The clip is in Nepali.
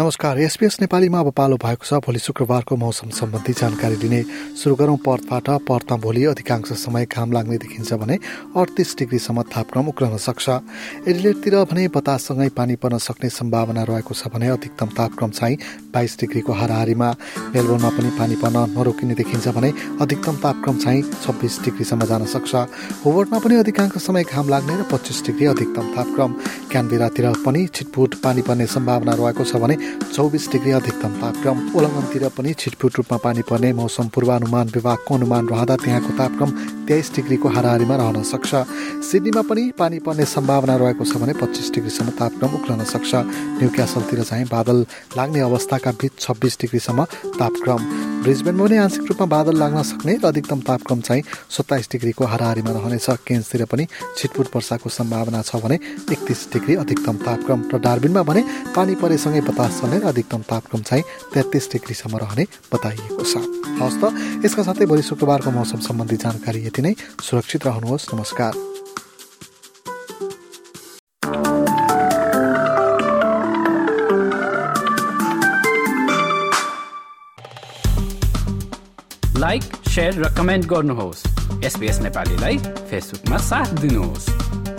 नमस्कार एसपिएस नेपालीमा अब पालो भएको छ। भोलि शुक्रबारको मौसम सम्बन्धी जानकारी दिने सुरु गरौँ पर्थबाट। पर्थमा भोलि अधिकांश समय घाम लाग्ने देखिन्छ भने अडतिस डिग्रीसम्म तापक्रम उक्लन सक्छ। एडिलेटतिर भने बताससँगै पानी पर्न सक्ने सम्भावना रहेको छ भने अधिकतम तापक्रम चाहिँ बाइस डिग्रीको हाराहारीमा। मेलबोर्नमा पनि पानी पर्न नरोकिने देखिन्छ भने अधिकतम तापक्रम चाहिँ छब्बिस डिग्रीसम्म जान सक्छ। होवर्डमा पनि अधिकांश समय घाम लाग्ने र पच्चिस डिग्री अधिकतम तापक्रम। क्यानबेरातिर पनि छिटपुट पानी पर्ने सम्भावना रहेको छ भने चौबिस डिग्री अधिकतम तापक्रम उल्लङ्घनतिर पनि छिटफुट रूपमा पानी पर्ने मौसम पूर्वानुमान विभागको अनुमान रहँदा त्यहाँको तापक्रम तेइस डिग्रीको हाराहारीमा रहन सक्छ। सिडनीमा पनि पानी पर्ने सम्भावना रहेको छ भने पच्चिस डिग्रीसम्म तापक्रम उक्लन सक्छ। न्यु क्यासलतिर चाहिँ बादल लाग्ने अवस्थाका बिच छब्बिस डिग्रीसम्म तापक्रम। ब्रिजबेनमा पनि आंशिक रूपमा बादल लाग्न सक्ने र अधिकतम तापक्रम चाहिँ सत्ताइस डिग्रीको हाराहारीमा रहनेछ। केन्सतिर पनि छिटफुट वर्षाको सम्भावना छ भने एकतिस डिग्री अधिकतम तापक्रम र डार्बिनमा भने पानी परेसँगै बतास चल्ने र अधिकतम तापक्रम चाहिँ तेत्तिस डिग्रीसम्म रहने बताइएको छ। हवस् त यसका साथै भोलि शुक्रबारको मौसम सम्बन्धी जानकारी यति नै सुरक्षित रहनुहोस्। नमस्कार। लाइक र कमेन्ट गर्नुहोस्। एसपिएस नेपालीलाई फेसबुकमा साथ दिनुहोस्।